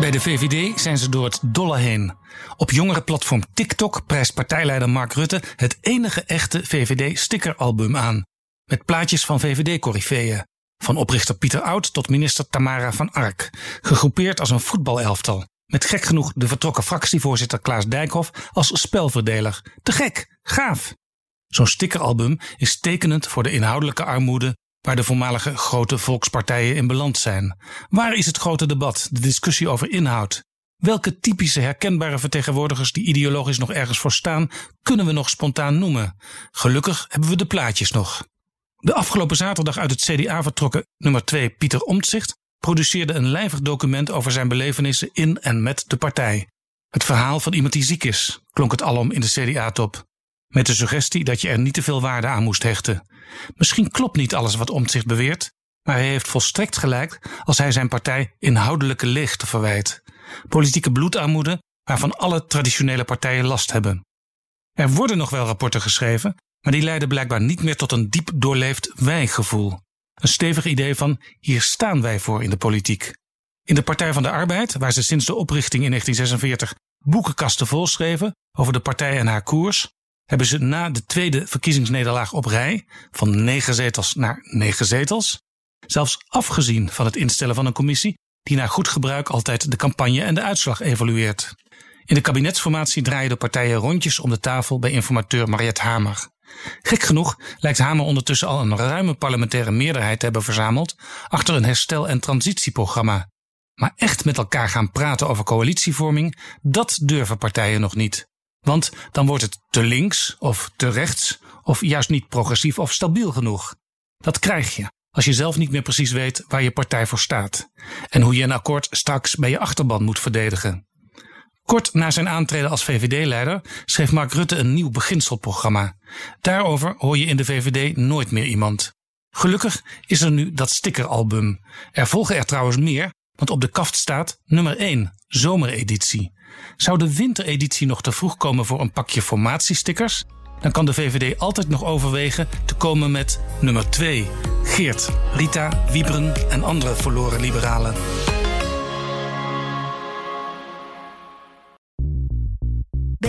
Bij de VVD zijn ze door het dolle heen. Op jongerenplatform TikTok prijst partijleider Mark Rutte het enige echte VVD-stickeralbum aan. Met plaatjes van VVD-corifeeën. Van oprichter Pieter Oud tot minister Tamara van Ark. Gegroepeerd als een voetbalelftal. Met gek genoeg de vertrokken fractievoorzitter Klaas Dijkhoff als spelverdeler. Te gek, gaaf. Zo'n stickeralbum is tekenend voor de inhoudelijke armoede waar de voormalige grote volkspartijen in beland zijn. Waar is het grote debat, de discussie over inhoud? Welke typische herkenbare vertegenwoordigers die ideologisch nog ergens voor staan, kunnen we nog spontaan noemen? Gelukkig hebben we de plaatjes nog. De afgelopen zaterdag uit het CDA vertrokken nummer 2 Pieter Omtzigt produceerde een lijvig document over zijn belevenissen in en met de partij. Het verhaal van iemand die ziek is, klonk het alom in de CDA-top. Met de suggestie dat je er niet te veel waarde aan moest hechten. Misschien klopt niet alles wat Omtzigt beweert, maar hij heeft volstrekt gelijk als hij zijn partij inhoudelijke leegte verwijt. Politieke bloedarmoede waarvan alle traditionele partijen last hebben. Er worden nog wel rapporten geschreven, maar die leiden blijkbaar niet meer tot een diep doorleefd wijgevoel. Een stevig idee van hier staan wij voor in de politiek. In de Partij van de Arbeid, waar ze sinds de oprichting in 1946 boekenkasten volschreven over de partij en haar koers, hebben ze na de tweede verkiezingsnederlaag op rij, van negen zetels naar negen zetels, zelfs afgezien van het instellen van een commissie die naar goed gebruik altijd de campagne en de uitslag evalueert. In de kabinetsformatie draaien de partijen rondjes om de tafel bij informateur Mariette Hamer. Gek genoeg lijkt Hamer ondertussen al een ruime parlementaire meerderheid te hebben verzameld achter een herstel- en transitieprogramma. Maar echt met elkaar gaan praten over coalitievorming, dat durven partijen nog niet. Want dan wordt het te links of te rechts of juist niet progressief of stabiel genoeg. Dat krijg je als je zelf niet meer precies weet waar je partij voor staat en hoe je een akkoord straks bij je achterban moet verdedigen. Kort na zijn aantreden als VVD-leider schreef Mark Rutte een nieuw beginselprogramma. Daarover hoor je in de VVD nooit meer iemand. Gelukkig is er nu dat stickeralbum. Er volgen er trouwens meer, want op de kaft staat nummer 1, zomereditie. Zou de wintereditie nog te vroeg komen voor een pakje formatiestickers? Dan kan de VVD altijd nog overwegen te komen met nummer 2, Geert, Rita, Wiebren en andere verloren liberalen.